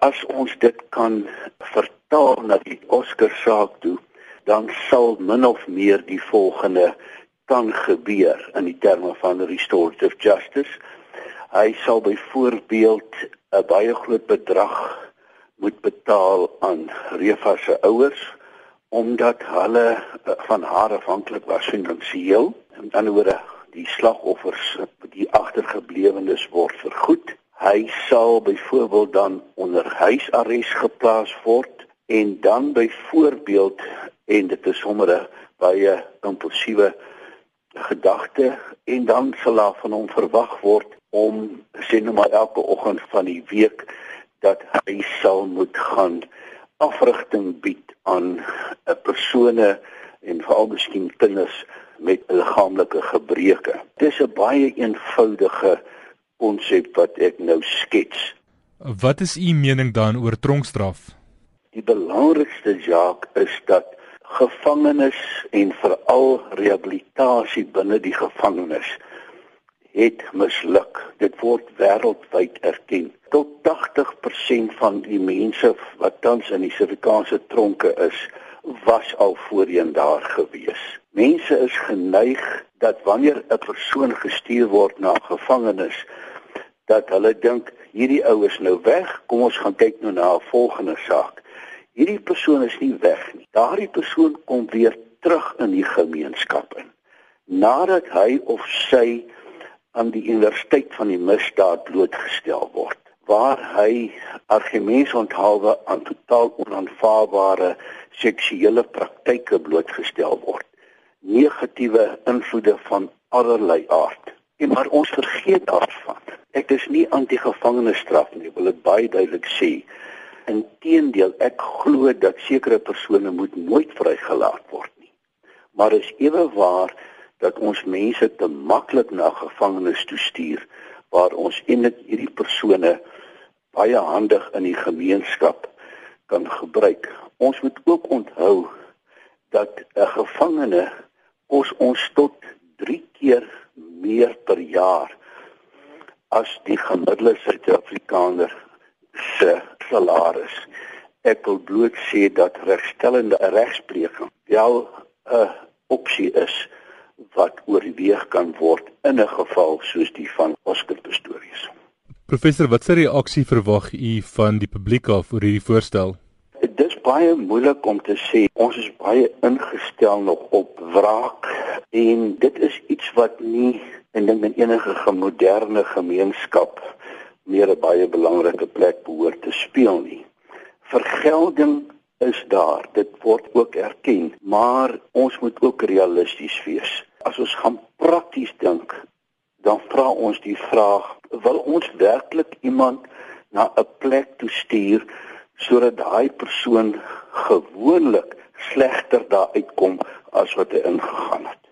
As ons dit kan vertaal na die Oscar saak toe, dan sal min of meer die volgende kan gebeur in die terme van restorative justice. Hy sal byvoorbeeld 'n baie groot bedrag moet betaal aan Refa se ouers omdat hulle eh, van haar afhanklik was finansiëel. En dan oor die slagoffers, die agtergeblewenes word vergoed. Hy sal byvoorbeeld dan onder huisarrest geplaas word en dan byvoorbeeld en dit is sommer 'n baie impulsiewe gedagte en dan sal daar van hom verwag word om sê nou maar elke oggend van die week dat hy sal moet gaan afrigting bied aan 'n persone en veral miskien kinders met liggaamlike gebreke. Dis 'n baie eenvoudige konsep wat ek nou skets. Wat is u mening dan oor tronkstraf? Die belangrikste jaak is dat gevangenes en veral rehabilitasie binne die gevangenes het misluk. Dit word wêreldwyd erken. Tot 80% van die mense wat tans in die Suid-Afrikaanse tronke is, was al voorheen daar gewees. Mense is geneig dat wanneer 'n persoon gestuur word na gevangenis, dat hulle dink hierdie ou is nou weg, kom ons gaan kyk nou na 'n volgende saak. Hierdie persoon is nie weg nie. Daardie persoon kom weer terug in die gemeenskap in. Nadat hy of sy aan die universiteit van die misdaad blootgestel word, waar hy argumente onthaalwe aan totaal onaanvaarbare seksuele praktyke blootgestel word, negatiewe invloede van allerlei aard. En maar ons vergeet daarvan. Ek is nie anti-gevangenisstraf nie, wil dit baie duidelik sê. Inteendeel, ek glo dat sekere persone moet nooit vrygelaat word nie. Maar is ewe waar dat ons mense te maklik na gevangenes toe stuur waar ons eintlik hierdie persone baie handig in die gemeenskap kan gebruik. Ons moet ook onthou dat 'n gevangene kos ons tot 3 keer meer per jaar as die gemiddelde Suid-Afrikaner se salaris. Ek wil bloot sê dat regstellende regspreking wel 'n opsie is wat oorweeg kan word in 'n geval soos die van Oscar Pistorius. Professor, watse reaksie verwag u van die publiek af oor hierdie voorstel? Dit is baie moeilik om te sê. Ons is baie ingestel nog op wraak en dit is iets wat nie en dink in enige moderne gemeenskap meer 'n baie belangrike plek behoort te speel nie. Vergelding is daar, dit word ook erken, maar ons moet ook realisties wees. As ons gaan prakties dink, dan vra ons die vraag, wil ons werklik iemand na 'n plek toe stuur sodat daai persoon gewoonlik slegter daar uitkom as wat hy ingegaan het?